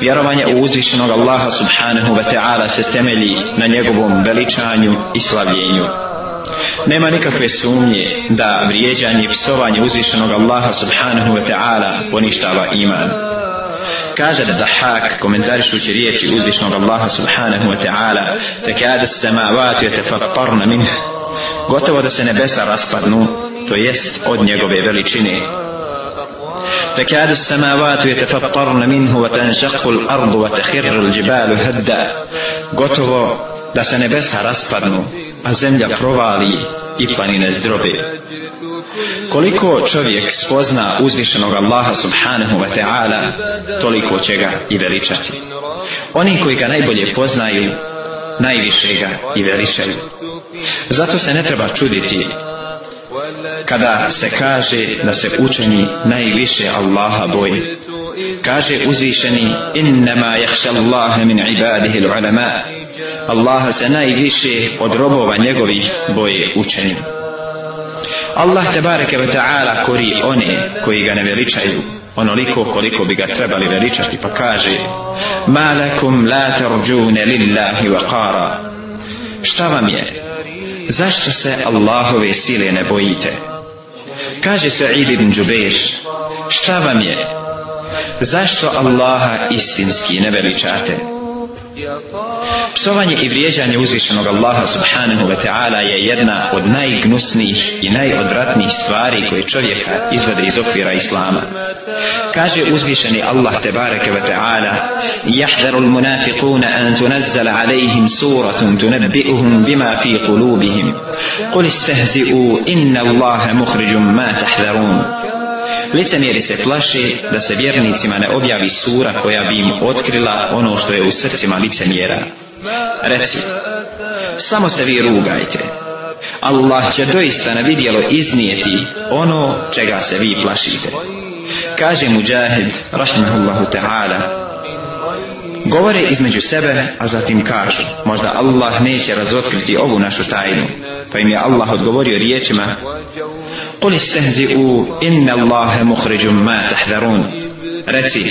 vjerovanje u uzvišenog Allaha subhanahu wa ta'ala se temelji na njegovom veličanju i slavljenju. Nema nikakve sumnje da vrijeđanje i psovanje uzvišenog Allaha subhanahu wa ta'ala poništava iman. Kaže da Dahak, komentarišući riječi uzvišnog Allaha subhanahu wa ta'ala, te kada se tema vatio te faparna minh, gotovo da se nebesa raspadnu, to jest od njegove veličine, تكاد السماوات يتفطرن منه وتنشق الأرض وتخر الجبال هدا قطب da se nebesa raspadnu, a zemlja provali i planine zdrobe. Koliko čovjek spozna uzvišenog Allaha subhanahu wa ta'ala, toliko će ga i veličati. Oni koji ga najbolje poznaju, najviše ga i veličaju. Zato se ne treba čuditi kada se kaže da se učeni najviše Allaha boji. Kaže uzvišeni innama jahša Allahe min ibadihi l'ulama. Allaha se najviše od robova njegovih boje učeni. Allah te bareke ve ta'ala kori one koji ga ne veličaju onoliko koliko bi ga trebali veličati pa kaže ma lakum la tarđune lillahi wa kara šta vam je zašto se Allahove sile ne bojite? Kaže se Id ibn Đubeš, šta vam je? Zašto Allaha istinski ne veličate? Zašto Psovanje i vrijeđanje uzvišenog Allaha subhanahu wa ta'ala je jedna od najgnusnijih i najodvratnijih stvari koje čovjeka izvede iz okvira Islama. Kaže uzvišeni Allah tebareke wa ta'ala يحذر المنافقون أن تنزل عليهم سورة تنبئهم بما في قلوبهم قل استهزئوا إن الله مخرج ما تحذرون Licemjeri se plaše da se vjernicima ne objavi sura koja bi im otkrila ono što je u srcima licemjera. Reci, samo se vi rugajte. Allah će doista na vidjelo iznijeti ono čega se vi plašite. Kaže mu džahid, rahimahullahu ta'ala, govore između sebe, a zatim kažu, možda Allah neće razotkriti ovu našu tajnu. Pa im je Allah odgovorio riječima, قل استهزئوا إن الله مخرج ما تحذرون رسي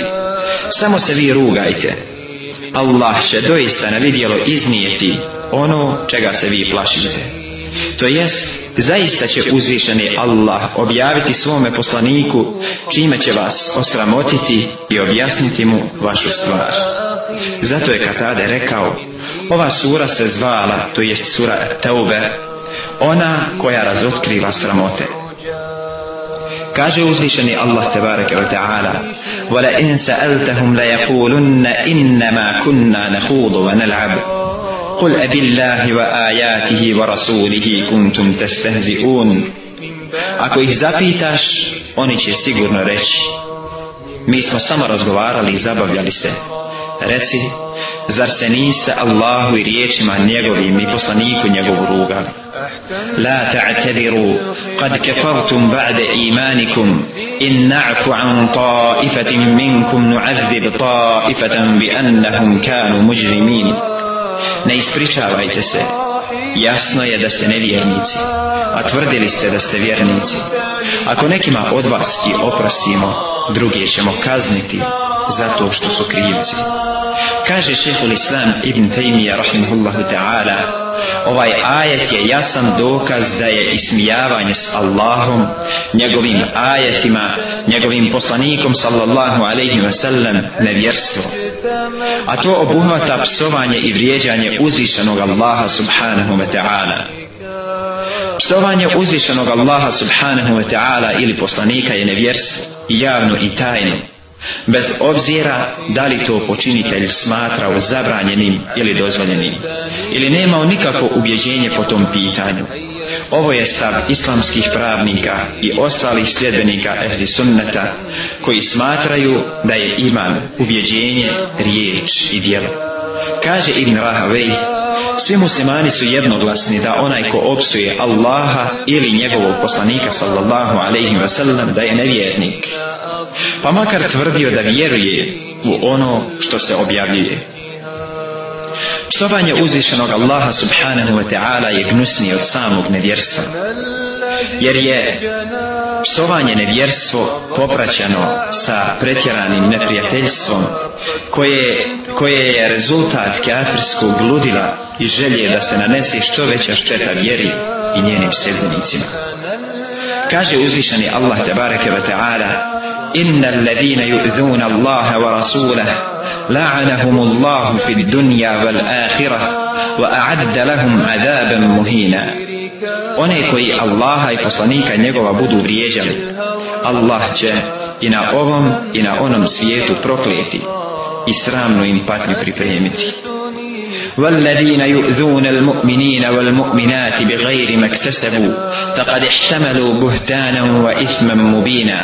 سمو سبي روغايته الله شدوي سنبيديلو إذنيتي ono čega se vi plašite. To jest, zaista će uzvišeni Allah objaviti svome poslaniku čime će vas osramotiti i objasniti mu vašu stvar. Zato je Katade rekao, ova sura se zvala, to jest sura Teube, ona koja razotkriva sramote. Kaže uzvišeni Allah te bareke ve taala: "Wa la in sa'altahum la yaqulunna inma kunna nakhudu wa nal'ab." Qul abillahi wa ayatihi wa rasulihi kuntum tastehzi'un. Ako ih zapitaš, oni će sigurno reći: Mi smo samo razgovarali i zabavljali se. Reci, Zar se niste Allahu i riječima njegovim i poslaniku njegov ruga? La ta'tadiru, kad kefartum ba'de imanikum, in na'fu an ta'ifatim minkum nu'adzib ta'ifatam bi annahum kanu muđrimini. Ne ispričavajte se, jasno je da ste nevjernici, a tvrdili ste da ste vjernici. Ako nekima od vas i oprosimo, druge ćemo kazniti zato što su krivci. Kaže šehul Islam ibn Taymiyyah rahimahullahu ta'ala, Ovaj ajet je jasan dokaz da je ismijavanje s Allahom, njegovim ajetima, njegovim poslanikom sallallahu alaihi wa sallam nevjerstvo. A to obuhvata psovanje i vrijeđanje uzvišenog Allaha subhanahu wa ta'ala. Psovanje uzvišenog Allaha subhanahu wa ta'ala ili poslanika je nevjerstvo, javno i tajno bez obzira da li to počinitelj smatra zabranjenim ili dozvoljenim, ili nema nikako ubjeđenje po tom pitanju. Ovo je stav islamskih pravnika i ostalih sljedbenika ehli sunneta koji smatraju da je iman ubjeđenje, riječ i dijelo. Kaže Ibn Rahavej, svi muslimani su jednoglasni da onaj ko opsuje Allaha ili njegovog poslanika sallallahu alaihi wa sallam da je nevjernik pa makar tvrdio da vjeruje u ono što se objavljuje. Psovanje uzvišenog Allaha subhanahu wa ta'ala je gnusnije od samog nevjerstva. Jer je psovanje nevjerstvo popraćano sa pretjeranim neprijateljstvom koje, koje je rezultat kafirskog bludila i želje da se nanese što veća šteta vjeri i njenim sredbenicima. Kaže uzvišeni Allah tabaraka wa ta'ala إن الذين يؤذون الله ورسوله لعنهم الله في الدنيا والآخرة وأعد لهم عذابا مهينا One koji Allaha i poslanika njegova budu vrijeđali, Allah će i na ovom i na onom svijetu prokleti i sramnu im patnju pripremiti. والذين يؤذون المؤمنين والمؤمنات بغير ما اكتسبوا فقد احتملوا بهتانا وإثما مبينا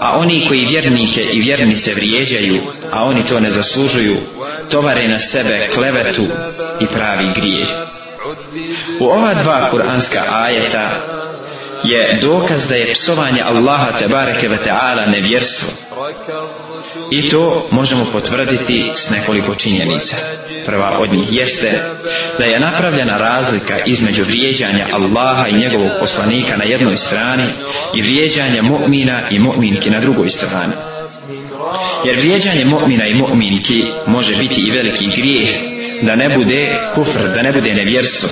a oni koji vjernike i vjernice vrijeđaju, a oni to ne zaslužuju, tovare na sebe klevetu i pravi grije. U ova dva kuranska ajeta je dokaz da je psovanje Allaha tebareke ve ta'ala nevjerstvo. I to možemo potvrditi s nekoliko činjenica. Prva od njih jeste da je napravljena razlika između vrijeđanja Allaha i njegovog poslanika na jednoj strani i vrijeđanja mu'mina i mu'minki na drugoj strani. Jer vrijeđanje mu'mina i mu'minki može biti i veliki grijeh da ne bude kufr, da ne bude nevjerstvo.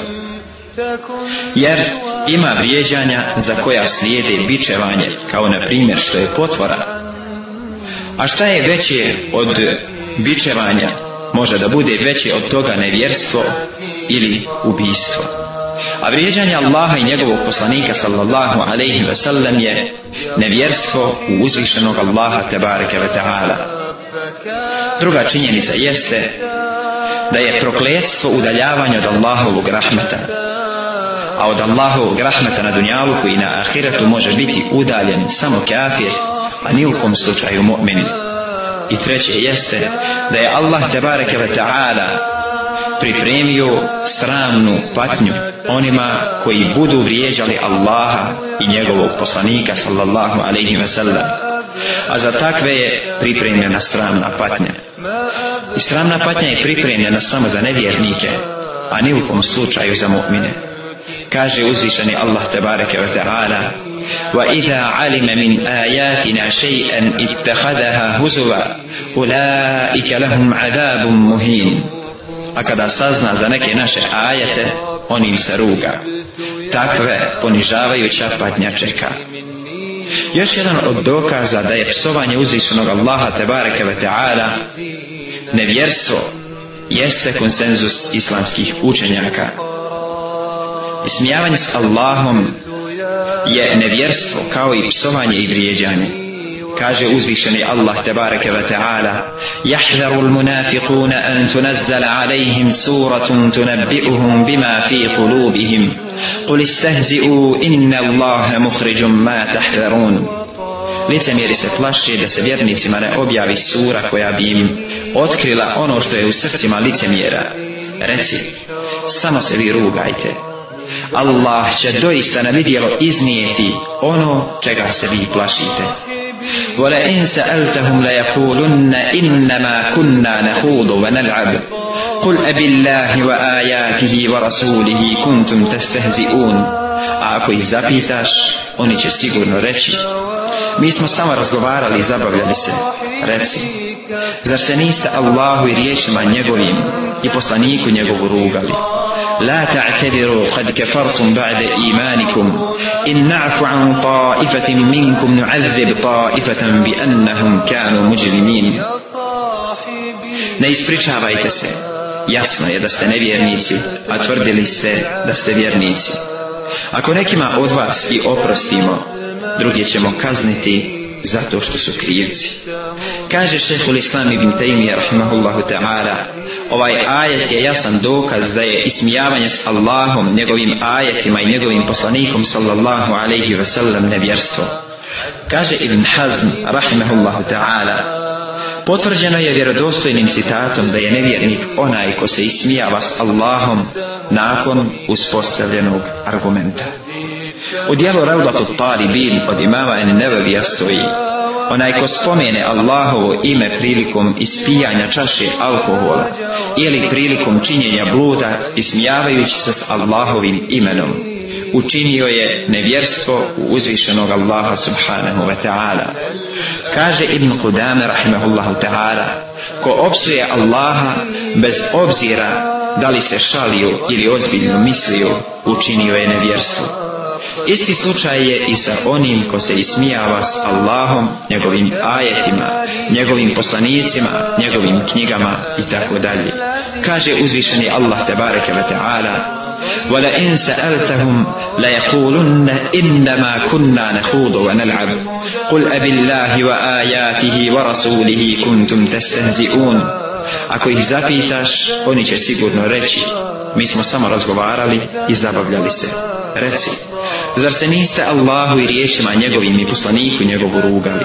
Jer ima vrijeđanja za koja slijede bičevanje, kao na primjer što je potvora, A šta je veće od bičevanja? Može da bude veće od toga nevjerstvo ili ubijstvo. A vrijeđanje Allaha i njegovog poslanika sallallahu alaihi ve sellem je nevjerstvo u uzvišenog Allaha tebareke ve ta'ala. Druga činjenica jeste da je prokletstvo udaljavanje od Allahovog rahmeta. A od Allahovog rahmeta na dunjaluku i na ahiretu može biti udaljen samo kafir a pa ni u kom slučaju mu'minin. I treće jeste da je Allah tabareke wa ta'ala pripremio sramnu patnju onima koji budu vrijeđali Allaha i njegovog poslanika sallallahu alaihi wa sallam. A za takve je pripremljena sramna patnja. I sramna patnja je pripremljena samo za nevjernike, a ni u kom slučaju za mu'mine. Kaže uzvišeni Allah tabareke wa ta'ala وإذا علم من آياتنا شيئا اتخذها هزوا أولئك لهم عذاب مهين أكد سازنا زنك ناشي آية onim se ruga. Takve ponižavajuća patnja čeka. Još jedan od dokaza da je psovanje uzvišenog Allaha tebareke ve ta'ala nevjerstvo jeste konsenzus islamskih učenjaka. Ismijavanje s Allahom je nevjerstvo kao i psovanje i vrijeđanje. Kaže uzvišeni Allah tebareke ve ta'ala Jahveru l-munafiquna an tunazzala alejhim suratun tunabbi'uhum bima fi kulubihim Qul istahzi'u inna Allahe muhriđum ma tahverun Lice mjeri se plaši da se vjernicima ne objavi sura koja bi im otkrila ono što je u srcima lice mjera. Reci, samo se vi rugajte. Allah će doista na vidjelo iznijeti ono čega se vi plašite. Vole in se eltehum le jakulunne innama kunna nehudu ve nel'ab. Kul e billahi wa ajatihi wa rasulihi kuntum testehzi un. A ako ih zapitaš, oni će sigurno reći. Mi smo samo razgovarali i zabavljali se. Reci, zar se niste Allahu i riječima njegovim i poslaniku njegovu rugali? لا تعتذروا قد كفرتم بعد إيمانكم إن نعف عن طائفة منكم نعذب طائفة بأنهم كانوا مجرمين نيس بريشا بايتس ياسنا يدست نبيرنيسي أتفرد ليست دست بيرنيسي أكو نكما أدواس إي أوبرسيمو Druge ćemo kazniti zato što su krivci. Kaže šeho l'Islam ibn Taymi, rahimahullahu ta'ala, ovaj ajet je jasan dokaz da je ismijavanje s Allahom, njegovim ajetima i njegovim poslanikom, sallallahu alaihi ve sellem, nevjerstvo. Kaže Ibn Hazm, rahimahullahu ta'ala, Potvrđeno je vjerodostojnim citatom da je nevjernik onaj ko se ismijava s Allahom nakon uspostavljenog argumenta. U dijelu Raudatu Talibin od imama en nevevija stoji. Onaj ko spomene Allahovo ime prilikom ispijanja čaše alkohola ili prilikom činjenja bluda ismijavajući se s Allahovim imenom, učinio je nevjerstvo u uzvišenog Allaha subhanahu wa ta'ala. Kaže Ibn Qudame rahimahullahu ta'ala, ko opsuje Allaha bez obzira da li se šalio ili ozbiljno mislio, učinio je nevjerstvo. Isti slučaj je i sa onim ko se ismijava s Allahom, njegovim ajetima, njegovim poslanicima, njegovim knjigama i tako dalje. Kaže uzvišeni Allah te bareke ve taala: "Wala in sa'altahum la yaqulunna inma kunna nakhudu wa nal'ab. Qul abillahi wa ayatihi wa rasulihi kuntum tastehzi'un." Ako ih zapitaš, oni će sigurno reći, mi smo samo razgovarali i zabavljali se. Reci, zar se niste Allahu i riječima njegovim i poslaniku njegovu rugali?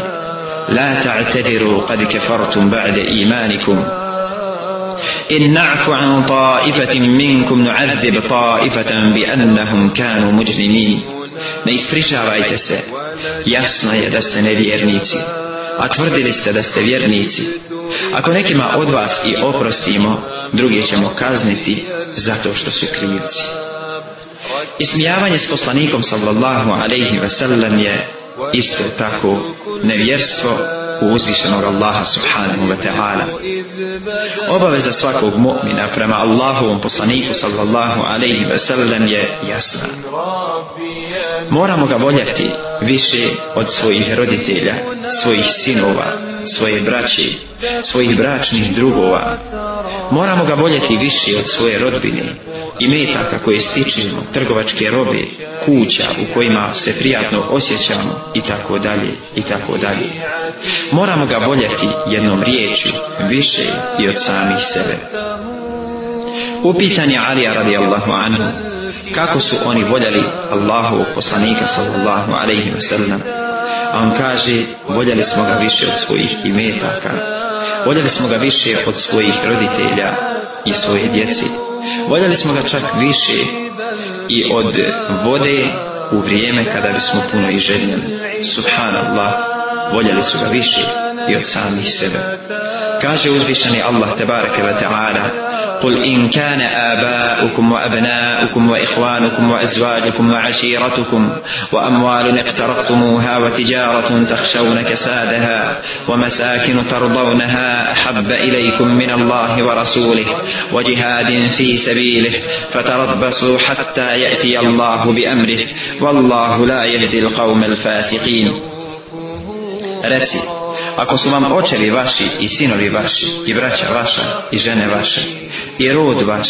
La ta'tadiru kad kefartum ba'de imanikum. In na'fu an ta'ifatim minkum nu'adzib ta'ifatam bi annahum kanu muđnimi. Ne ispričavajte se, jasno je da ste nevjernici a tvrdili ste da ste vjernici. Ako nekima od vas i oprostimo, drugi ćemo kazniti zato što su krivci. Ismijavanje s poslanikom sallallahu alaihi ve sellem je isto tako nevjerstvo u uzvišenog Allaha subhanahu wa ta'ala. Obaveza svakog mu'mina prema Allahovom poslaniku sallallahu alaihi wa sallam je jasna. Moramo ga voljeti više od svojih roditelja, svojih sinova, svoje braće svojih bračnih drugova. Moramo ga voljeti više od svoje rodbine i metaka koje stičimo, trgovačke robe, kuća u kojima se prijatno osjećamo i tako dalje i tako dalje. Moramo ga voljeti jednom riječju više i od samih sebe. U pitanje Alija radijallahu anhu, kako su oni voljeli Allahovog poslanika sallallahu alaihi wa sallam, a on kaže, voljeli smo ga više od svojih imetaka, Voljeli smo ga više od svojih roditelja i svoje djeci. Voljeli smo ga čak više i od vode u vrijeme kada bismo puno i željeli. Subhanallah, voljeli su ga više i od samih sebe. Kaže uzvišeni Allah tebareke ve ta'ala قل إن كان آباؤكم وأبناؤكم وإخوانكم وأزواجكم وعشيرتكم وأموال اقترفتموها وتجارة تخشون كسادها ومساكن ترضونها أحب إليكم من الله ورسوله وجهاد في سبيله فتربصوا حتى يأتي الله بأمره والله لا يهدي القوم الفاسقين. ako su vam očevi vaši i sinovi vaši i braća vaša i žene vaše i rod vaš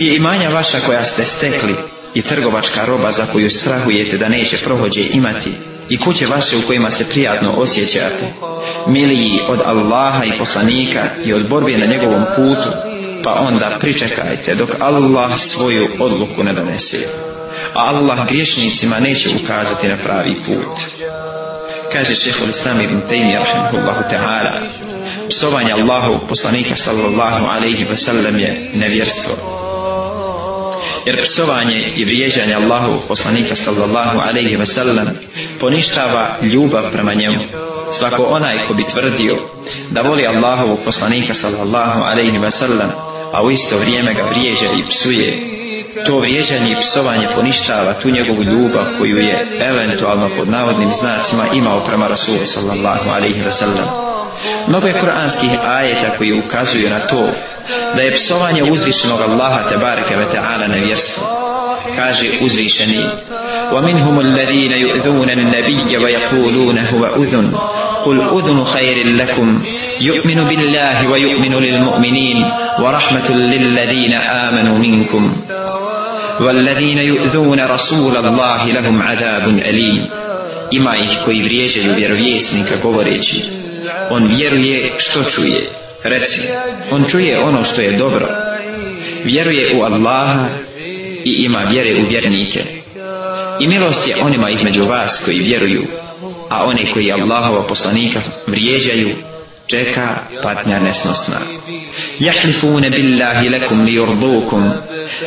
i imanja vaša koja ste stekli i trgovačka roba za koju strahujete da neće prohođe imati i kuće vaše u kojima se prijatno osjećate miliji od Allaha i poslanika i od borbe na njegovom putu pa onda pričekajte dok Allah svoju odluku ne donese a Allah griješnicima neće ukazati na pravi put kaže šeho l-Islam ibn Taymi rahimahullahu ta'ala psovanje Allahu poslanika sallallahu alaihi wa sallam je nevjerstvo jer psovanje i vriježanje Allahu poslanika sallallahu alaihi wa sallam poništava ljubav prema njemu svako onaj ko bi tvrdio da voli Allahu poslanika sallallahu alaihi wa sallam a u isto vrijeme ga vriježe i psuje To vrijeđanje i psovanje poništava tu njegovu ljubav koju je eventualno pod navodnim znacima imao prema Rasulu sallallahu alaihi wa sallam. Mnogo je kuranskih ajeta koji ukazuju na to da je psovanje uzvišenog Allaha te bareke ve ta'ala na vjerstvu. Kaže uzvišeni وَمِنْهُمُ الَّذِينَ يُؤْذُونَ النَّبِيَّ وَيَقُولُونَ هُوَ أُذُنْ قُلْ أُذُنُ خَيْرٍ لَكُمْ يُؤْمِنُ بِاللَّهِ وَيُؤْمِنُ لِلْمُؤْمِنِينَ وَرَحْمَةٌ لِلَّذِينَ آمَنُوا مِنْكُمْ والذين يؤذون رسول الله لهم عذاب أليم إما إيه كوي بريجي يبير فيسنك قوريجي он вјерује што чује. Реци, он чује оно што је добро. Вјерује у Аллаха и има вјере у вјернике. И милост је онима између вас који вјерују, а оне који Аллахова посланика вријеђају, чека патња несносна. يحلفون بالله لكم ليرضوكم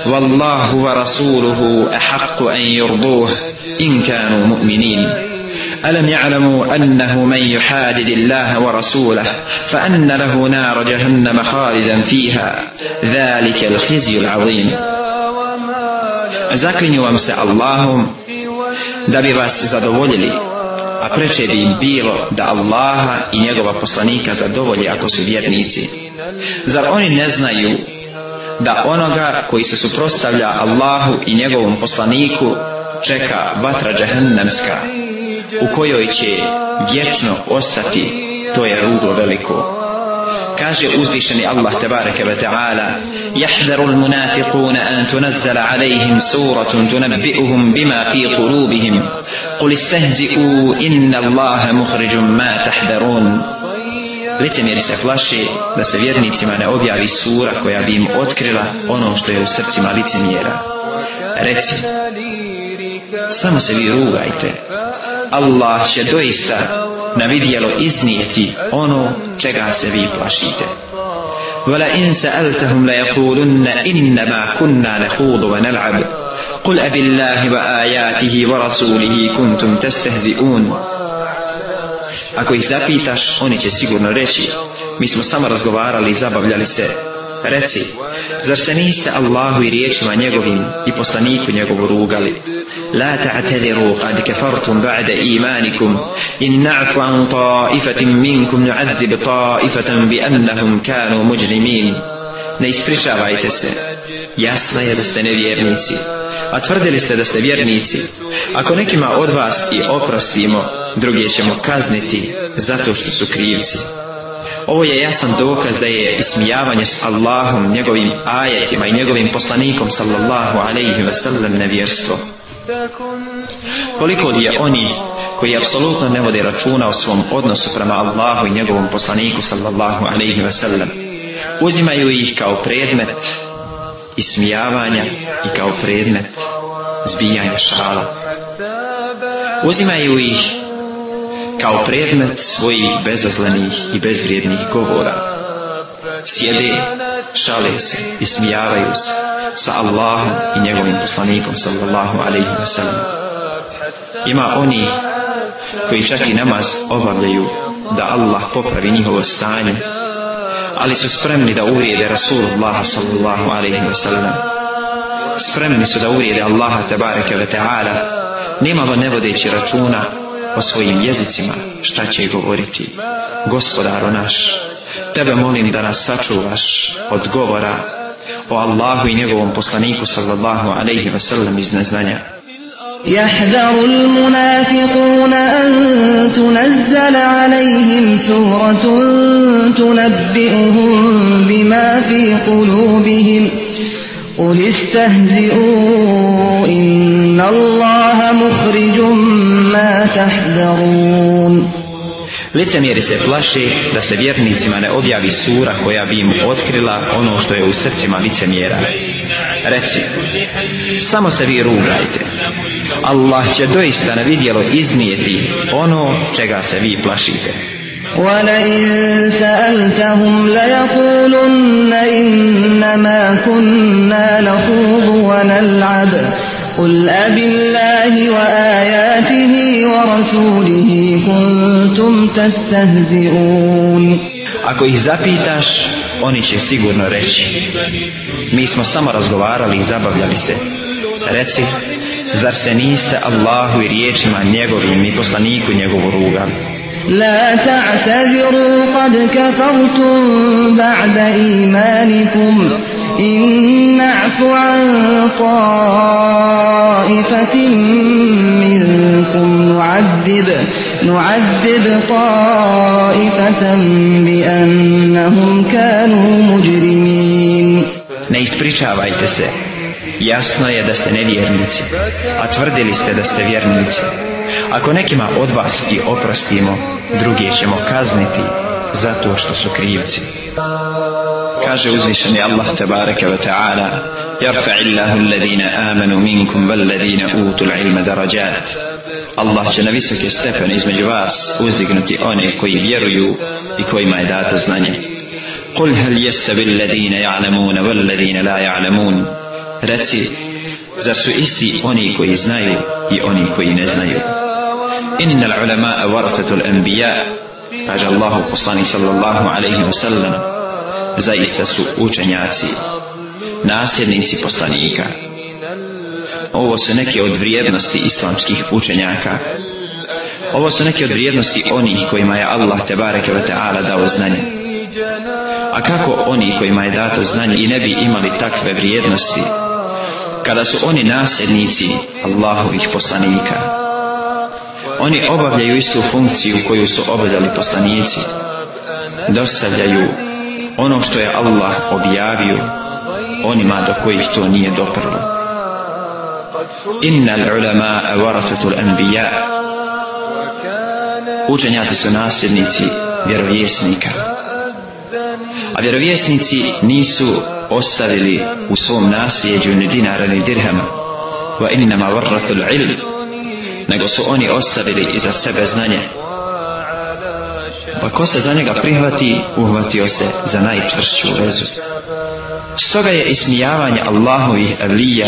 والله ورسوله أحق أن يرضوه إن كانوا مؤمنين ألم يعلموا أنه من يحادد الله ورسوله فأن له نار جهنم خالدا فيها ذلك الخزي العظيم Zaklinju vam se Allahom da bi vas zadovoljili, a preče bi im bilo da Allaha i njegova poslanika zadovolje ako su vjernici. Zar oni ne znaju da onoga koji se suprostavlja Allahu i njegovom poslaniku čeka vatra džahennemska u kojoj će vječno ostati to je ruglo veliko kaže uzvišeni Allah tebareke ve ta'ala jahveru المنافقون an tunazzala alaihim suratun tunabbi'uhum bima fi kulubihim قل استهزئوا inna allaha muhriđum ma tahverun Licemjeri se plaše da se vjernicima ne objavi sura koja bi im otkrila ono što je u srcima licemjera. Reci, samo se vi rugajte. Allah će doista na vidjelo iznijeti ono čega se vi plašite. Vala in se altahum la yakulunna innama kunna nehudu wa nal'ab. Kul abillahi wa ajatihi wa rasulihi kuntum testehzi'un. Kul abillahi wa ajatihi wa rasulihi kuntum testehzi'un. Ako ih zapitaš, oni će sigurno reći, mi smo samo razgovarali i zabavljali se. Reci, zar se niste Allahu i riječima njegovim i poslaniku njegovu rugali? La ta'tadiru kad kafartum ba'da imanikum in na'fu an ta'ifatim minkum nu'adzib ta'ifatam bi annahum kanu muđrimin. Ne ispričavajte se, jasno je da ste nevjernici. vjernici a tvrdili ste da ste vjernici. Ako nekima od vas i oprostimo, druge ćemo kazniti zato što su krivci. Ovo je jasan dokaz da je ismijavanje s Allahom, njegovim ajetima i njegovim poslanikom sallallahu alaihi ve sellem nevjerstvo. Koliko li je oni koji apsolutno ne vode računa o svom odnosu prema Allahu i njegovom poslaniku sallallahu alaihi ve sellem. Uzimaju ih kao predmet ismijavanja i kao predmet zbijanja šala. Uzimaju ih kao predmet svojih bezazlenih i bezvrijednih govora. Sjede, šale se, ismijavaju se sa Allahom i njegovim poslanikom sallallahu alaihi wa sallam. Ima oni koji čak i namaz obavljaju da Allah popravi njihovo stanje ali su spremni da uvrijede Rasulullaha sallallahu alaihi wa sallam. Spremni su da uvrijede Allaha tabareke wa ta'ala, nemalo ne vodeći računa o svojim jezicima šta će govoriti. Gospodaru naš, tebe molim da nas sačuvaš od govora o Allahu i njegovom poslaniku sallallahu alaihi wa sallam iz neznanja. يحذر المنافقون أن تنزل عليهم سورة تنبئهم بما في قلوبهم قل استهزئوا إن الله مخرج ما تحذرون Licemjeri se plaše da se vjernicima ne objavi sura koja bi im otkrila ono što je u srcima licemjera. Reci, samo se vi rugajte, Allah će doista na vidjelo iznijeti ono čega se vi plašite. وَلَئِن سَأَلْتَهُمْ لَيَقُولُنَّ إِنَّمَا كُنَّا نَخُوضُ وَنَلْعَبُ قُلْ أَبِ اللَّهِ وَآيَاتِهِ وَرَسُولِهِ كُنْتُمْ تَسْتَهْزِئُونَ Ako ih zapitaš, oni će sigurno reći. Mi smo samo razgovarali i zabavljali se. Reci, zar se niste Allahu i riječima njegovim i poslaniku njegovu ruga? La ta'taziru kad kafartum ba'da imanikum in na'fu an ta'ifatim minkum nu'adzib nu'adzib ta'ifatam bi annahum kanu muđrimin. Ne ispričavajte se, jasno je da ste nevjernici, a tvrdili ste da ste vjernici. Ako nekima od vas i oprostimo, druge ćemo kazniti zato što su krivci. Kaže uzvišeni Allah tabaraka wa ta'ala, يَرْفَعِ اللَّهُ الَّذِينَ آمَنُوا مِنْكُمْ وَالَّذِينَ أُوتُوا الْعِلْمَ دَرَجَاتِ Allah će na visoke stepene između vas uzdignuti one koji vjeruju i kojima je dato znanje. قُلْ هَلْ يَسْتَبِ الَّذِينَ يَعْلَمُونَ وَالَّذِينَ لَا يَعْلَمُونَ Reci, zar su isti oni koji znaju i oni koji ne znaju? Inna l'ulama varatatu l'anbiya, kaže Allahu poslani sallallahu alaihi wa sallam, zaista su učenjaci, nasljednici poslanika. Ovo su neke od vrijednosti islamskih učenjaka. Ovo su neke od vrijednosti onih kojima je Allah tebareke ve ta'ala dao znanje. A kako oni kojima je dato znanje i ne bi imali takve vrijednosti, kada su oni nasljednici Allahovih poslanika. Oni obavljaju istu funkciju koju su obavljali poslanici. Dostavljaju ono što je Allah objavio onima do kojih to nije doprlo. Inna l'ulama varatatu l'anbija Učenjati su nasljednici vjerovjesnika. A vjerovjesnici nisu ostavili u svom nasljeđu ni dinara ni dirhama wa innama varrathu l'ilm nego su oni ostavili iza sebe znanje pa ko se za njega prihvati uhvatio se za najčvršću vezu stoga je ismijavanje Allahovih avlija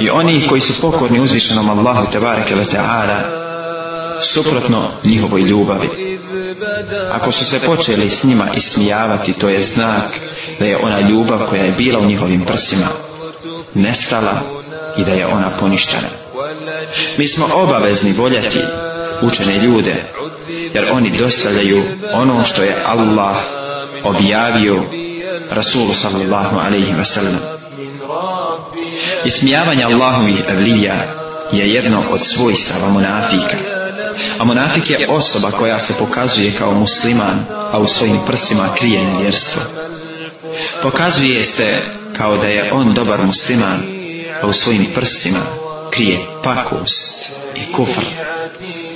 i oni koji su pokorni uzvišenom Allahu tebareke ve ta'ala suprotno njihovoj ljubavi. Ako su se počeli s njima ismijavati, to je znak da je ona ljubav koja je bila u njihovim prsima nestala i da je ona poništena. Mi smo obavezni voljati učene ljude, jer oni dostavljaju ono što je Allah objavio Rasulu sallallahu alaihi wa sallam. Ismijavanje Allahovih evlija je jedno od svojstava monafika a monafik je osoba koja se pokazuje kao musliman, a u svojim prsima krije nevjerstvo. Pokazuje se kao da je on dobar musliman, a u svojim prsima krije pakost i kufr.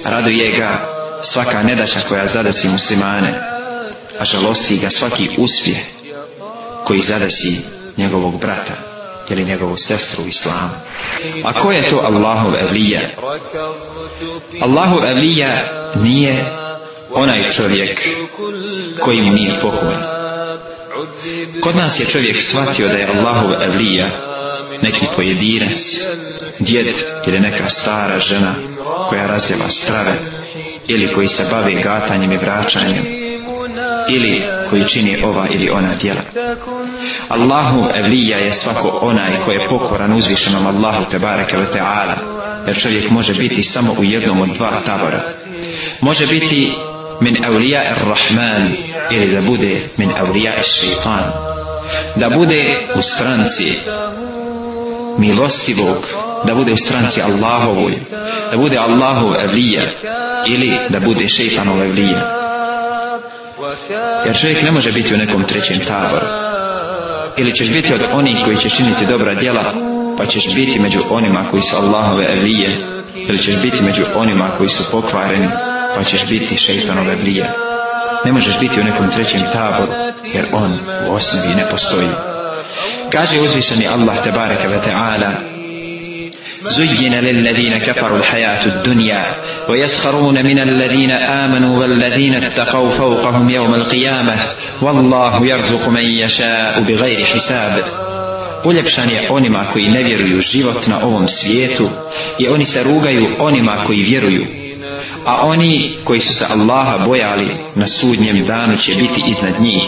Raduje ga svaka nedaća koja zadesi muslimane, a žalosti ga svaki uspjeh koji zadesi njegovog brata ili njegovu sestru u islamu. A ko je to Allahov Evlija? Allahov Evlija nije onaj čovjek koji mu nije pokoren. Kod nas je čovjek shvatio da je Allahov Evlija neki pojedinac, djed ili neka stara žena koja razljeva strave ili koji se bavi gatanjem i vraćanjem ili koji čini ova ili ona djela. Allahu evlija je svako onaj koji je pokoran uzvišenom Allahu te bareke ve ta'ala, jer čovjek može biti samo u jednom od dva tabora. Može biti min evlija ir rahman ili da bude min evlija ir šeitan. Da bude u stranci milostivog, da bude u stranci Allahovoj, da bude Allahov evlija ili da bude šeitanov evlija. evlija jer čovjek ne može biti u nekom trećem taboru. Ili ćeš biti od onih koji će činiti dobra djela, pa ćeš biti među onima koji su Allahove evlije, ili ćeš biti među onima koji su pokvareni, pa ćeš biti šeitanove evlije. Ne možeš biti u nekom trećem taboru, jer on u osnovi ne postoji. Kaže uzvišeni Allah te bareke ve te ala, زين للذين كفروا الحياة الدنيا ويسخرون من الذين آمنوا والذين اتقوا فوقهم يوم القيامة والله يرزق من يشاء بغير حساب Uljepšan je onima koji ne vjeruju život na ovom svijetu i oni se rugaju onima koji vjeruju. A oni koji su se Allaha bojali na sudnjem danu će biti iznad njih.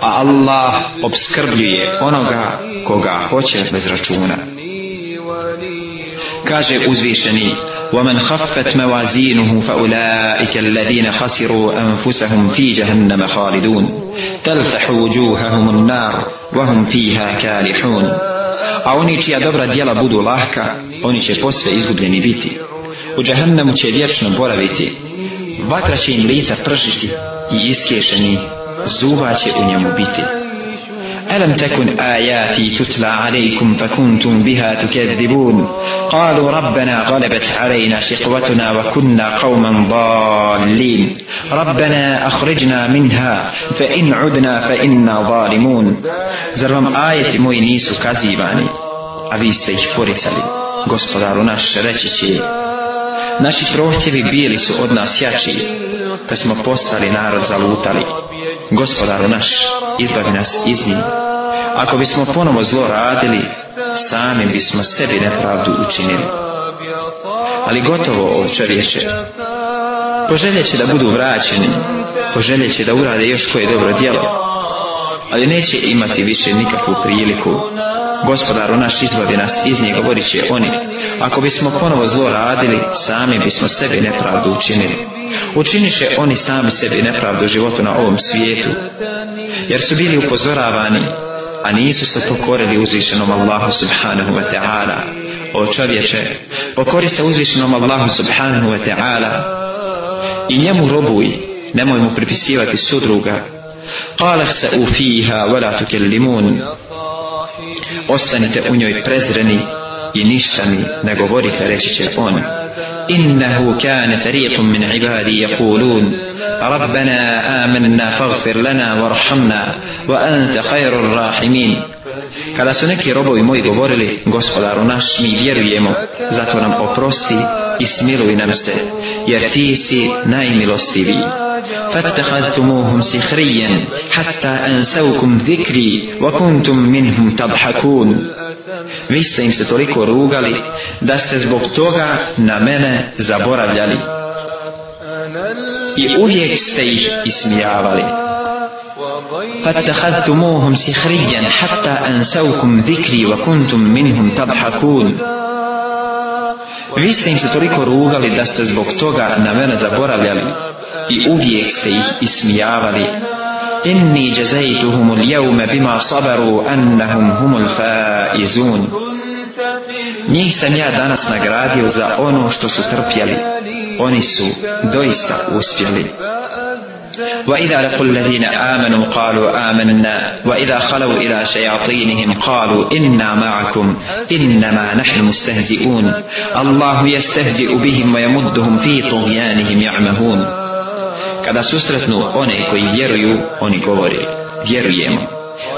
A Allah obskrbljuje onoga koga hoće bez računa kaže uzvišeni ومن خفت موازينه فأولئك الذين خسروا أنفسهم في جهنم خالدون تلفح وجوههم النار وهم فيها كالحون a oni čija dobra djela budu lahka oni će posve izgubljeni biti u جهنمu će vječno boraviti vatra će im lita pržiti i iskješeni zuva će u njemu biti ألم تكن آياتي تتلى عليكم فكنتم بها تكذبون قالوا ربنا غلبت علينا شقوتنا وكنا قوما ضالين ربنا أخرجنا منها فإن عدنا فإنا ظالمون زرم آية موينيس كذباني أبيستيك فورتالي غسطارنا الشرشيشي Naši prohtjevi bili su od nas jači, te smo postali narod zalutali. Gospodaru naš, ako bismo ponovo zlo radili, samim bismo sebi nepravdu učinili. Ali gotovo o čovječe, poželjeće da budu vraćeni, poželjeće da urade još koje dobro djelo, ali neće imati više nikakvu priliku. Gospodaru naš izbavi nas iz nje, govorit će oni, ako bismo ponovo zlo radili, sami bismo sebi nepravdu učinili. Učiniše oni sami sebi nepravdu životu na ovom svijetu, jer su bili upozoravani, a nisu se pokorili uzvišenom Allahu subhanahu wa ta'ala. O čovječe, pokori se uzvišenom Allahu subhanahu wa ta'ala i njemu robuj, nemoj mu pripisivati sudruga. Qala se u fiha wala tukellimun. Ostanite u njoj prezreni i ništa mi ne govorite, reći će on. إنه كان فريق من عبادي يقولون ربنا آمنا فاغفر لنا وارحمنا وأنت خير الراحمين Kada su neki robovi moji govorili, gospodaru naš, mi vjerujemo, zato nam oprosti i smiluj nam se, jer ti si najmilostiviji. فاتخذتموهم سخريا حتى أنسوكم ذكري وكنتم منهم تضحكون vi ste im se toliko rugali da ste zbog toga na mene zaboravljali i uvijek ste ih ismijavali فاتخذتموهم سخريا حتى أنسوكم ذكري وكنتم منهم تضحكون Vi ste im se toliko rugali da ste zbog toga na mene zaboravljali i uvijek ste ih ismijavali إني جزيتهم اليوم بما صبروا أنهم هم الفائزون Njih sam ja danas nagradio za ono što su trpjeli. Oni su doista uspjeli. وإذا لقوا الذين آمنوا قالوا آمنا وإذا خلوا إلى شياطينهم قالوا إنا معكم إنما نحن مستهزئون الله يستهزئ بهم ويمدهم في طغيانهم يعمهون Kada susretnu one koji vjeruju, oni govore, vjerujemo.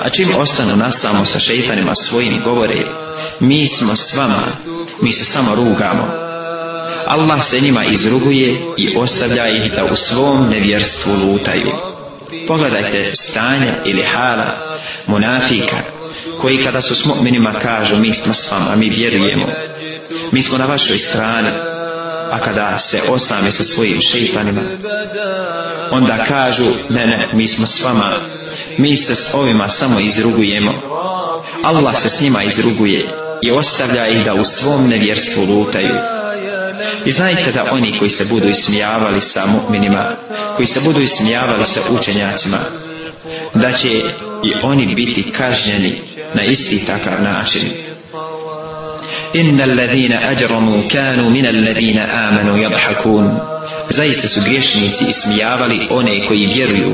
A čim ostanu nas samo sa šeitanima svojim govore, mi smo s vama, mi se samo rugamo. Allah se njima izruguje i ostavlja ih da u svom nevjerstvu lutaju. Pogledajte stanja ili hala munafika koji kada su s mu'minima kažu mi smo s vama, mi vjerujemo. Mi smo na vašoj strani, a kada se osame sa svojim šeitanima, onda kažu, ne ne, mi smo s vama, mi se s ovima samo izrugujemo. Allah se s njima izruguje i ostavlja ih da u svom nevjerstvu lutaju. I znajte da oni koji se budu ismijavali sa mu'minima, koji se budu ismijavali sa učenjacima, da će i oni biti kažnjeni na isti takav način inna alladhina ajramu kanu min alladhina amanu yadhhakun zaista su griješnici ismijavali one koji vjeruju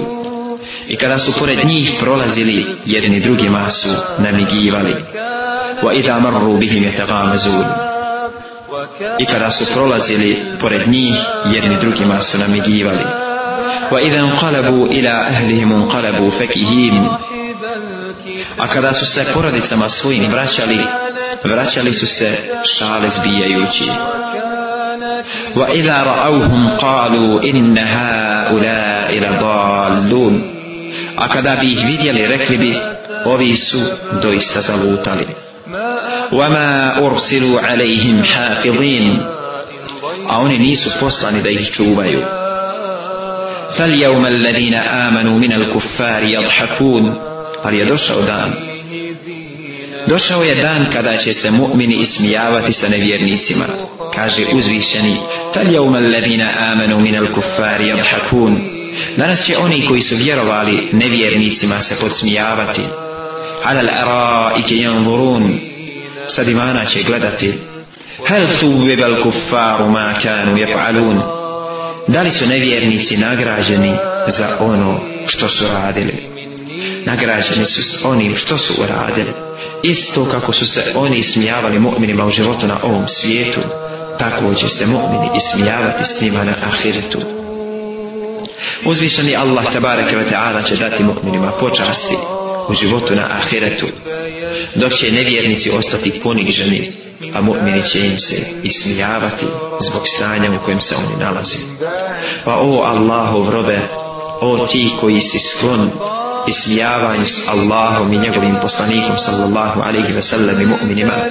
i kada su pored njih prolazili jedni drugima su namigivali wa idha marru bihim yataghamazun i kada su prolazili pored njih jedni drugima su namigivali وإذا انقلبوا إلى أهلهم انقلبوا فكهين A kada su se porodicama svojim vraćali, vraćali su se šale zbijajući. Wa ila ra'auhum qalu inna ha'ula ila dalun. A kada bi ih vidjeli, rekli bi, ovi su doista zalutali. Wa ma ursilu alaihim hafidhin. A oni nisu poslani da ih čuvaju. فاليوم الذين آمنوا من الكفار يضحكون قال يدوشو دان Došao je dan kada će se mu'mini ismijavati sa nevjernicima. Kaže uzvišeni, Fal jevma levina amanu minal kuffari abhakun. Danas će oni koji su vjerovali nevjernicima se podsmijavati. Alal ara ike janvurun. Sad imana će gledati. Hel tuvibal kuffaru ma kanu jef'alun da li su nevjernici nagrađeni za ono što su radili nagrađeni su s onim što su uradili isto kako su se oni smijavali mu'minima u životu na ovom svijetu tako će se mu'mini ismijavati s njima na ahiretu uzvišeni Allah tabareke ve ta'ala će dati mu'minima počasti u životu na ahiretu, dok će nevjernici ostati poniženi, a mu'mini će im se ismijavati zbog stanja u kojem se oni nalazi. Pa o Allahov robe, o ti koji si sklon ismijavanju s Allahom i njegovim poslanikom sallallahu alaihi ve sellem i mu'minima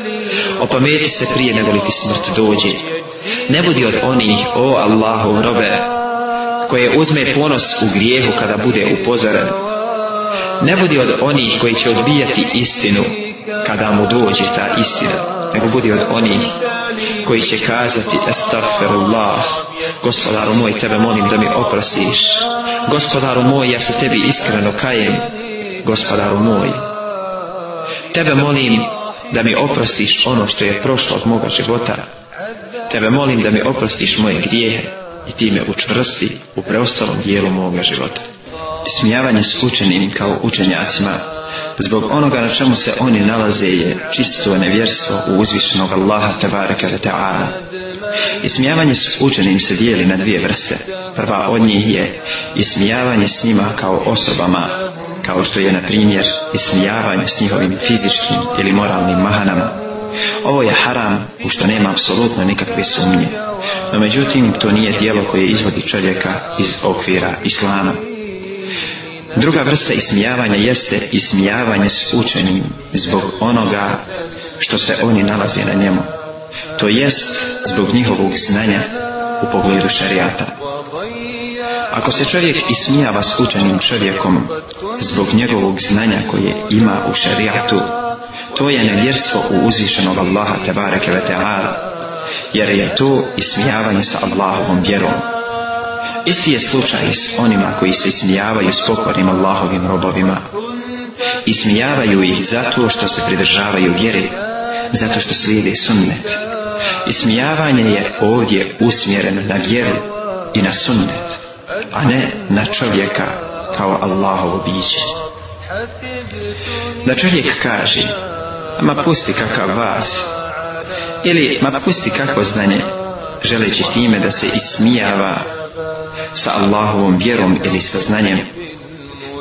opameti se prije nego li ti smrt dođe ne budi od onih o Allahu robe koje uzme ponos u grijehu kada bude upozoren ne budi od onih koji će odbijati istinu kada mu dođe ta istina nego budi od onih koji će kazati astagfirullah gospodaru moj tebe molim da mi oprostiš gospodaru moj ja se tebi iskreno kajem gospodaru moj tebe molim da mi oprostiš ono što je prošlo od moga života tebe molim da mi oprostiš moje grijehe i ti me učvrsti u preostalom dijelu moga života smijavanje s učenim kao učenjacima, zbog onoga na čemu se oni nalaze je čisto nevjerstvo u uzvišenog Allaha tabaraka wa ta'ala. Ismijavanje s učenim se dijeli na dvije vrste. Prva od njih je ismijavanje s njima kao osobama, kao što je, na primjer, ismijavanje s njihovim fizičkim ili moralnim mahanama. Ovo je haram u što nema apsolutno nikakve sumnje. No međutim, to nije dijelo koje izvodi čovjeka iz okvira islama. Druga vrsta ismijavanja jeste ismijavanje s učenim zbog onoga što se oni nalazi na njemu. To jest zbog njihovog znanja u pogledu šarijata. Ako se čovjek ismijava s učenim čovjekom zbog njegovog znanja koje ima u šarijatu, to je nevjerstvo u uzvišenog Allaha tebareke ve teala, jer je to ismijavanje sa Allahovom vjerom. Isti je slučaj s onima koji se ismijavaju s pokornim Allahovim robovima. Ismijavaju ih zato što se pridržavaju vjeri, zato što slijede sunnet. Ismijavanje je ovdje usmjereno na vjeru i na sunnet, a ne na čovjeka kao Allahovo biće. Da čovjek kaže, ma pusti kakav vas, ili ma pusti kako znanje, želeći time da se ismijava sa Allahovom vjerom ili saznanjem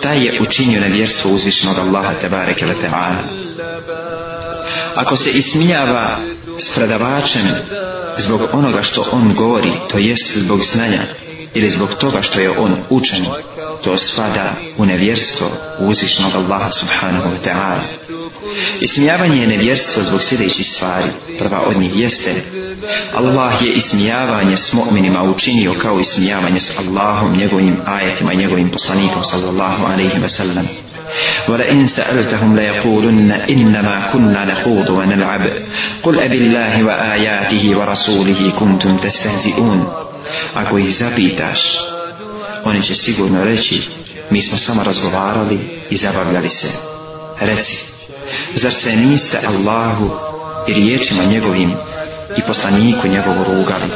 taj je učinio na vjerstvo uzvišenog Allaha tebareke wa ta'ala ako se ismijava s predavačem zbog onoga što on govori to jest zbog znanja ili zbog toga što je on učen, to spada u nevjerstvo uzvišnog Allaha subhanahu wa ta'ala. Ismijavanje je nevjerstvo zbog sljedećih stvari. Prva od njih jeste, Allah je ismijavanje s mu'minima učinio kao ismijavanje s Allahom, njegovim ajetima i njegovim poslanikom sallallahu alaihi wa sallam. وَلَئِنْ سَأَلْتَهُمْ لَيَقُولُنَّ إِنَّمَا كُنَّا نَخُوضُ وَنَلْعَبُ قُلْ أَبِ اللَّهِ وَآيَاتِهِ وَرَسُولِهِ كُنْتُمْ تَسْتَهْزِئُونَ Ako ih zapitaš, oni će sigurno reći, mi smo samo razgovarali i zabavljali se. Reci, zar se niste Allahu i riječima njegovim i poslaniku njegovu rugali?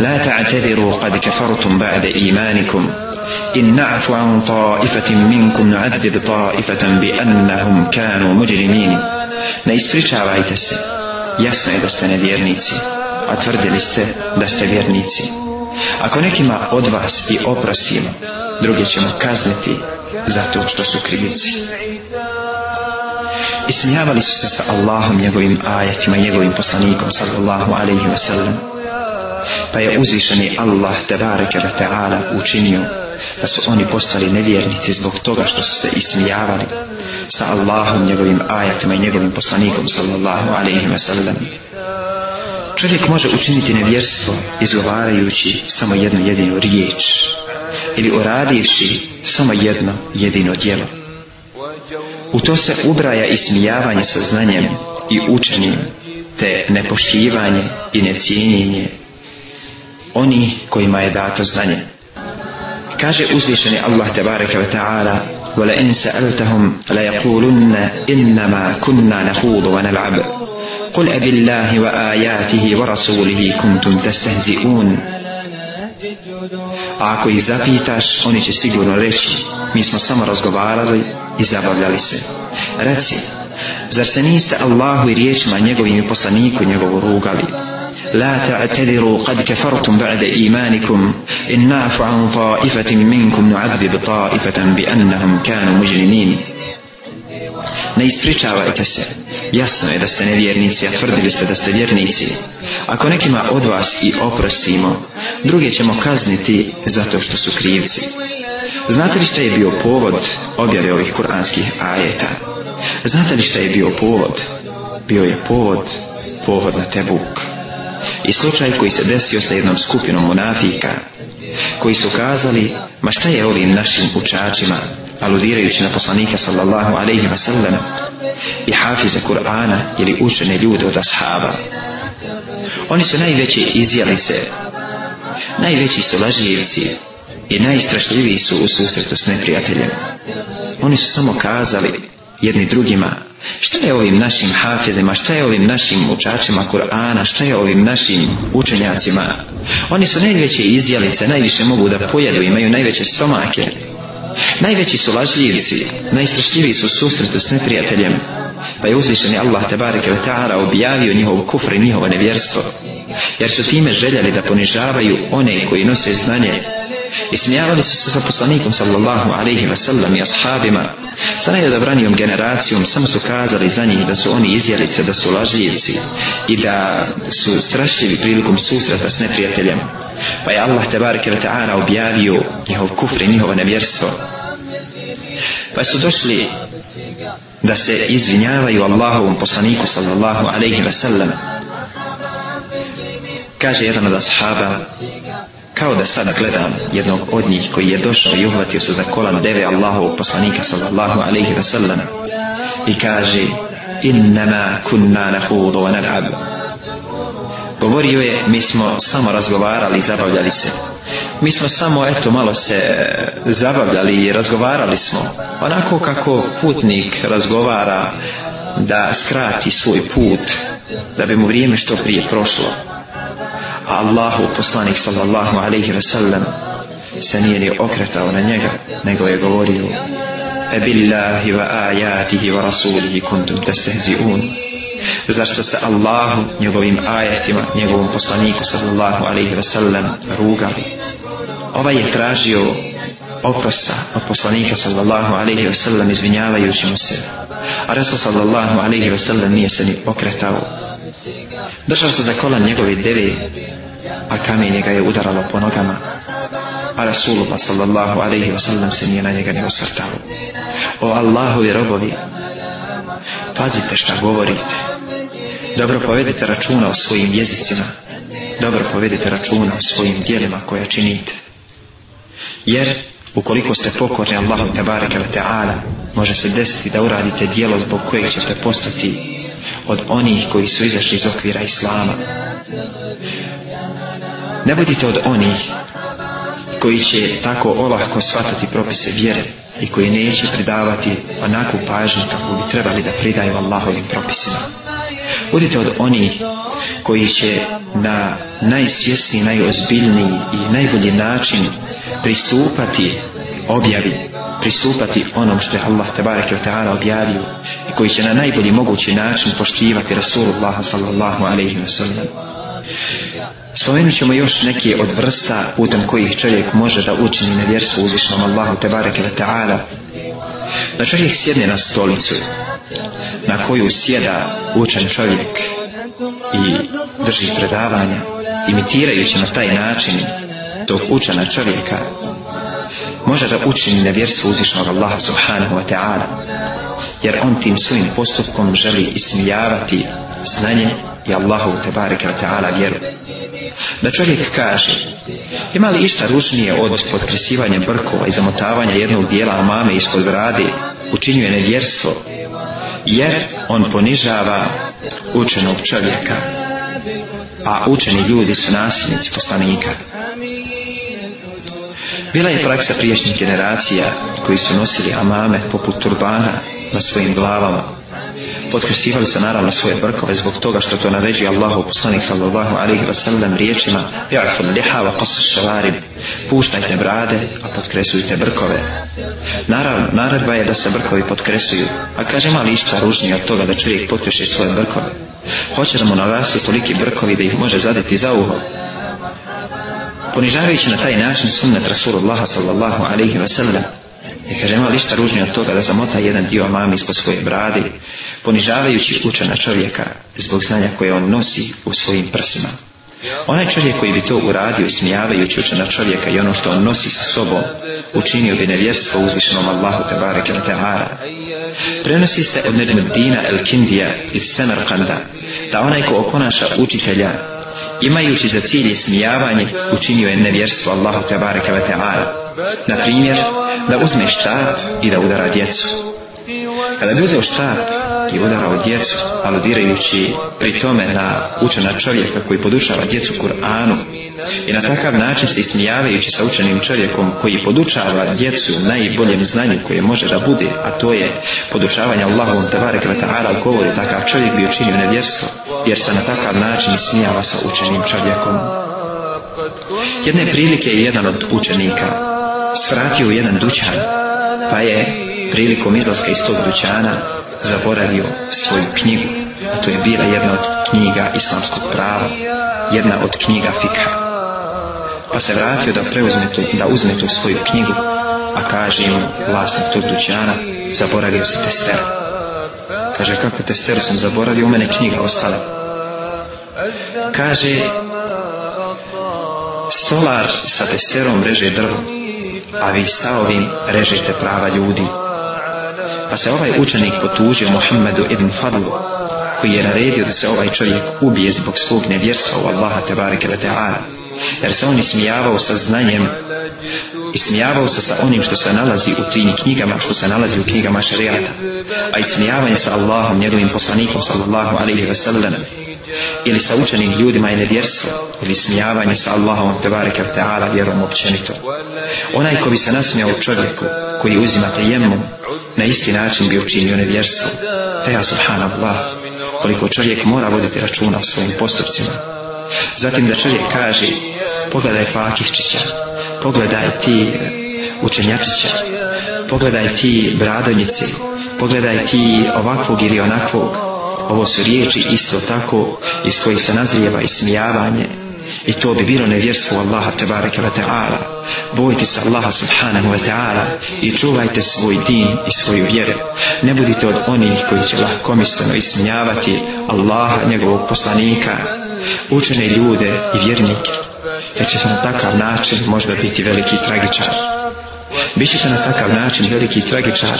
La ta'tadiru kad kafartum ba'de imanikum in na'fu an ta'ifatim minkum na'adzib ta'ifatam bi annahum kanu muđrimini. Ne ispričavajte se, jasno je da ste nevjernici a tvrdili ste da ste vjernici. Ako nekima od vas i oprostimo, druge ćemo kazniti za to što su krivici. Ismijavali su se sa Allahom, njegovim ajetima, njegovim poslanikom, sallallahu alaihi wa sallam. Pa je uzvišeni Allah, tebareke wa ta'ala, učinio da su oni postali nevjernici zbog toga što su se ismijavali sa Allahom, njegovim ajetima i njegovim poslanikom, sallallahu alaihi wa sallam. Čovjek može učiniti nevjerstvo izgovarajući samo jednu jedinu riječ ili uradivši samo jedno jedino djelo. U to se ubraja i smijavanje sa znanjem i učenjem te nepoštivanje i necijenjenje oni kojima je dato znanje. Kaže uzvišeni Allah tebareke ve ta'ala وَلَئِنْ سَأَلْتَهُمْ لَيَقُولُنَّ إِنَّمَا كُنَّا نَحُودُ وَنَلْعَبُ قل أب الله وآياته ورasulihi kuntum testehzi'un. A ako ih zapitaš, oni će sigurno reći, mi smo samo razgovarali i zabavljali se. Reci, zar se niste Allahu i riječima njegovim i poslaniku njegovu rugali? لا تعتذروا قد كفرتم بعد إيمانكم إن نعف عن طائفة منكم نعذب طائفة بأنهم كانوا مجرمين Ne ispričavajte se. Jasno je da ste nevjernici, a tvrdili ste da ste vjernici. Ako nekima od vas i oprosimo, druge ćemo kazniti zato što su krivci. Znate li šta je bio povod objave ovih kuranskih ajeta? Znate li šta je bio povod? Bio je povod, povod na Tebuk. I slučaj koji se desio sa jednom skupinom monafika, koji su kazali, ma šta je ovim našim učačima, aludirajući na poslanika sallallahu alaihi wa sallam i hafize Kur'ana ili učene ljude od ashaba. Oni su najveće izjelice, najveći su lažljivci i najstrašljiviji su u susretu s neprijateljem. Oni su samo kazali jedni drugima šta je ovim našim hafizima, šta je ovim našim učačima Kur'ana, šta je ovim našim učenjacima. Oni su najveće izjelice, najviše mogu da pojedu, imaju najveće stomake najveći su lažljivci, najstrašljiviji su susretu s neprijateljem, pa je uzvišeni Allah tabareke u ta'ala objavio njihov kufr i njihovo nevjerstvo, jer su time željeli da ponižavaju one koji nose znanje Ismijavali su se sa poslanikom sallallahu alaihi wa sallam i ashabima. Sa najodabranijom generacijom samo su kazali za njih da su oni izjelice, da su lažljivci i da su strašljivi prilikom susreta s neprijateljem. Pa je Allah te barke wa ta'ala objavio njihov kufr i njihovo nevjerstvo. Pa su došli da se izvinjavaju Allahovom poslaniku sallallahu alaihi wa sallam. Kaže jedan od ashaba, kao da sada gledam jednog od njih koji je došao i uhvatio se za kolan deve Allahovog poslanika sallallahu alaihi wa sallam i kaže innama kunna nahudu wa nad'ab govorio je mi smo samo razgovarali i zabavljali se mi smo samo eto malo se e, zabavljali i razgovarali smo onako kako putnik razgovara da skrati svoj put da bi mu vrijeme što prije prošlo a pa Allahu poslanik sallallahu alaihi ve sellem se nije ni okretao na njega, nego je govorio E billahi wa ajatihi wa rasulihi kuntum testehzi un Zar ste se Allahu, njegovim ajatima, njegovom poslaniku sallallahu alaihi ve sellem rugali Ovaj je tražio oprosta od poslanika sallallahu alaihi ve sellem izvinjavajući mu se a Resul sallallahu alaihi ve sellem nije se ni okretao Držao se za kola njegove devi, a kamenje ga je udaralo po nogama, a Rasulullah sallallahu alaihi wa sallam se nije na njega ne osvrtao. O Allahovi robovi, pazite šta govorite. Dobro povedite računa o svojim jezicima. Dobro povedite računa o svojim dijelima koja činite. Jer, ukoliko ste pokorni Allahom te barekele te ala, može se desiti da uradite dijelo zbog kojeg ćete postati od onih koji su izašli iz okvira Islama. Ne budite od onih koji će tako olahko shvatati propise vjere i koji neće pridavati onakvu pažnju kako bi trebali da pridaju Allahovim propisima. Budite od onih koji će na najsvjesniji, najozbiljniji i najbolji način pristupati objavi, pristupati onom što je Allah tebareke o teala objavio koji će na najbolji mogući način poštivati Rasulullah sallallahu alaihi wa sallam. Spomenut ćemo još neke od vrsta putem kojih čovjek može da učini na vjersu uzvišnom Allahu tebareke wa ta'ala. Da čovjek sjedne na stolicu na koju sjeda učen čovjek i drži predavanja imitirajući na taj način tog učena čovjeka može da učini na vjerstvu uzvišnog Allaha subhanahu wa ta'ala jer on tim svojim postupkom želi ismiljavati znanje i Allahu tebareke wa ta'ala vjeru da čovjek kaže ima li išta ružnije od potkrisivanja brkova i zamotavanja jednog dijela mame ispod vrade učinjuje nevjerstvo jer on ponižava učenog čovjeka a učeni ljudi su nasljednici poslanika. Bila je praksa priješnjih generacija koji su nosili amame poput turbana na svojim glavama. Potkrisivali su naravno svoje brkove zbog toga što to naređi Allahu poslanik sallallahu alaihi wa sallam riječima Ja'fun liha wa qasa šalarim Puštajte brade, a potkresujte brkove. Naravno, naredba je da se brkovi potkresuju, a kaže mali išta ružnije od toga da čovjek potkriši svoje brkove. Hoće da mu narasti toliki brkovi da ih može zadeti za uho, ponižavajući na taj način sunnet Rasulullaha sallallahu alaihi wa sallam i kaže ima lišta ružnije od toga da zamota jedan dio mam ispod svoje bradi ponižavajući učena čovjeka zbog znanja koje on nosi u svojim prsima onaj čovjek koji bi to uradio smijavajući učena čovjeka i ono što on nosi sa sobom učinio bi nevjerstvo uzvišenom Allahu tabareke wa ta'ara prenosi se od Nedmuddina El Kindija iz Semerkanda da onaj ko oponaša učitelja imajući za cilj smijavanje, učinio je nevjerstvo Allahu tebareke ve ta'ala. Naprimjer, da uzme štap i da udara djecu. Kada bi uzeo štap i udara u djecu, aludirajući pri tome na učena čovjeka koji podučava djecu Kur'anu i na takav način se ismijavajući sa učenim čovjekom koji podučava djecu najboljem znanju koje može da bude, a to je podučavanje Allahom tevare kvetara u govoru takav čovjek bi učinio nevjerstvo, jer se na takav način ismijava sa učenim čovjekom. Jedne prilike je jedan od učenika svratio u jedan dućan, pa je prilikom izlaska iz tog dućana zaboravio svoju knjigu, a to je bila jedna od knjiga islamskog prava, jedna od knjiga fikha. Pa se vratio da preuzme tu, da uzme tu svoju knjigu, a kaže im vlasnik tog dućana, zaboravio si testeru. Kaže, kako testeru sam zaboravio, u mene knjiga ostala. Kaže, solar sa testerom reže drvo, a vi sa ovim režete prava ljudi. Pa se ovaj učenik potužio Muhammedu ibn Fadlu, koji je naredio da se ovaj čovjek ubije zbog svog nevjerstva u Allaha te barike da te ara. Jer se on ismijavao sa znanjem i smijavao se sa onim što se nalazi u tini knjigama, što se nalazi u knjigama šarijata. A ismijavanje sa Allahom, njegovim poslanikom, sallallahu alaihi wa sallam, ili sa učenim ljudima i nevjerstvo, ili smijavanje sa Allahom tebareke u teala vjerom općenito. Onaj ko bi se nasmijao čovjeku koji uzima tejemu, na isti način bi učinio nevjerstvo. Eja subhanallah, koliko čovjek mora voditi računa o svojim postupcima. Zatim da čovjek kaže, pogledaj Fakihčića, pogledaj ti učenjačića, pogledaj ti bradonjici, pogledaj ti ovakvog ili onakvog, Ovo su riječi isto tako iz kojih se nazrijeva ismijavanje i to bi bilo nevjerstvo Allaha tabareka wa ta'ala. Bojite se Allaha subhanahu wa ta'ala i čuvajte svoj din i svoju vjeru. Ne budite od onih koji će lahkomisleno ismijavati Allaha njegovog poslanika, učene ljude i vjernike jer ćete na takav način možda biti veliki tragičar. Bićete na takav način veliki tragičar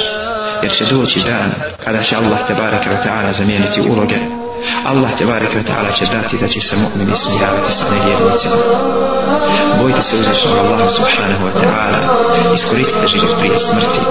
jer će doći dan kada će Allah te barek ve ta'ala zamijeniti uloge Allah te barek ve ta'ala će dati da će se mu'mini smiravati sa nevjernicima bojte se uzrešno Allah subhanahu wa ta'ala iskoristite život prije smrti